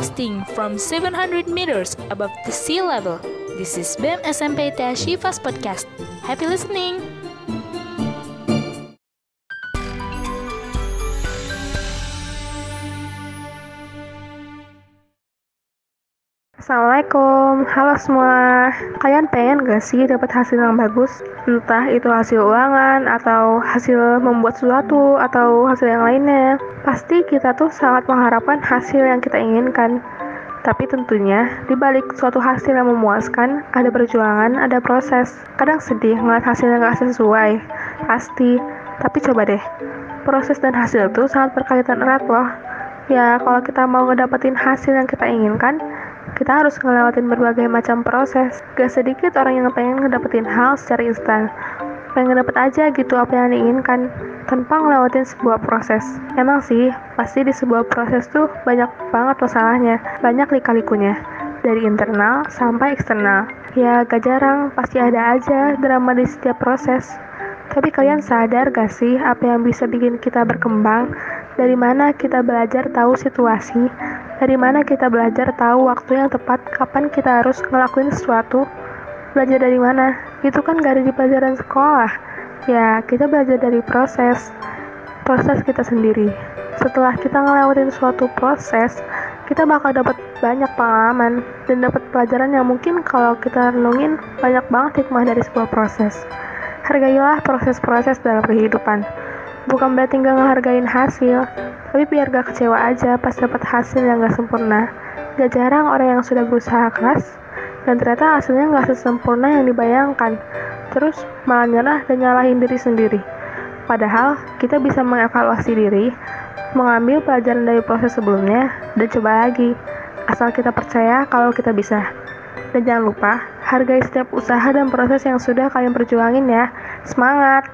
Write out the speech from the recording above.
Broadcasting from 700 meters above the sea level. This is BEM SMP Tia Shifas Podcast. Happy listening! Assalamualaikum, halo semua. Kalian pengen gak sih dapat hasil yang bagus? Entah itu hasil ulangan atau hasil membuat sesuatu atau hasil yang lainnya. Pasti kita tuh sangat mengharapkan hasil yang kita inginkan. Tapi tentunya, di balik suatu hasil yang memuaskan, ada perjuangan, ada proses. Kadang sedih ngeliat hasil yang gak sesuai. Pasti. Tapi coba deh, proses dan hasil tuh sangat berkaitan erat loh. Ya, kalau kita mau ngedapetin hasil yang kita inginkan, kita harus ngelewatin berbagai macam proses. Gak sedikit orang yang pengen ngedapetin hal secara instan. Pengen dapet aja gitu apa yang diinginkan, tanpa ngelewatin sebuah proses. Emang sih, pasti di sebuah proses tuh banyak banget masalahnya, banyak lika-likunya. Dari internal sampai eksternal. Ya, gak jarang, pasti ada aja drama di setiap proses. Tapi kalian sadar gak sih apa yang bisa bikin kita berkembang? Dari mana kita belajar tahu situasi? Dari mana kita belajar tahu waktu yang tepat kapan kita harus ngelakuin sesuatu? Belajar dari mana? Itu kan gak ada di pelajaran sekolah. Ya, kita belajar dari proses. Proses kita sendiri. Setelah kita ngelewatin suatu proses, kita bakal dapat banyak pengalaman dan dapat pelajaran yang mungkin kalau kita renungin banyak banget hikmah dari sebuah proses. Hargailah proses-proses dalam kehidupan. Bukan berarti nggak ngehargain hasil, tapi biar gak kecewa aja pas dapat hasil yang gak sempurna. Gak jarang orang yang sudah berusaha keras, dan ternyata hasilnya gak sesempurna yang dibayangkan. Terus malah nyerah dan nyalahin diri sendiri. Padahal kita bisa mengevaluasi diri, mengambil pelajaran dari proses sebelumnya, dan coba lagi. Asal kita percaya kalau kita bisa. Dan jangan lupa, hargai setiap usaha dan proses yang sudah kalian perjuangin ya. Semangat!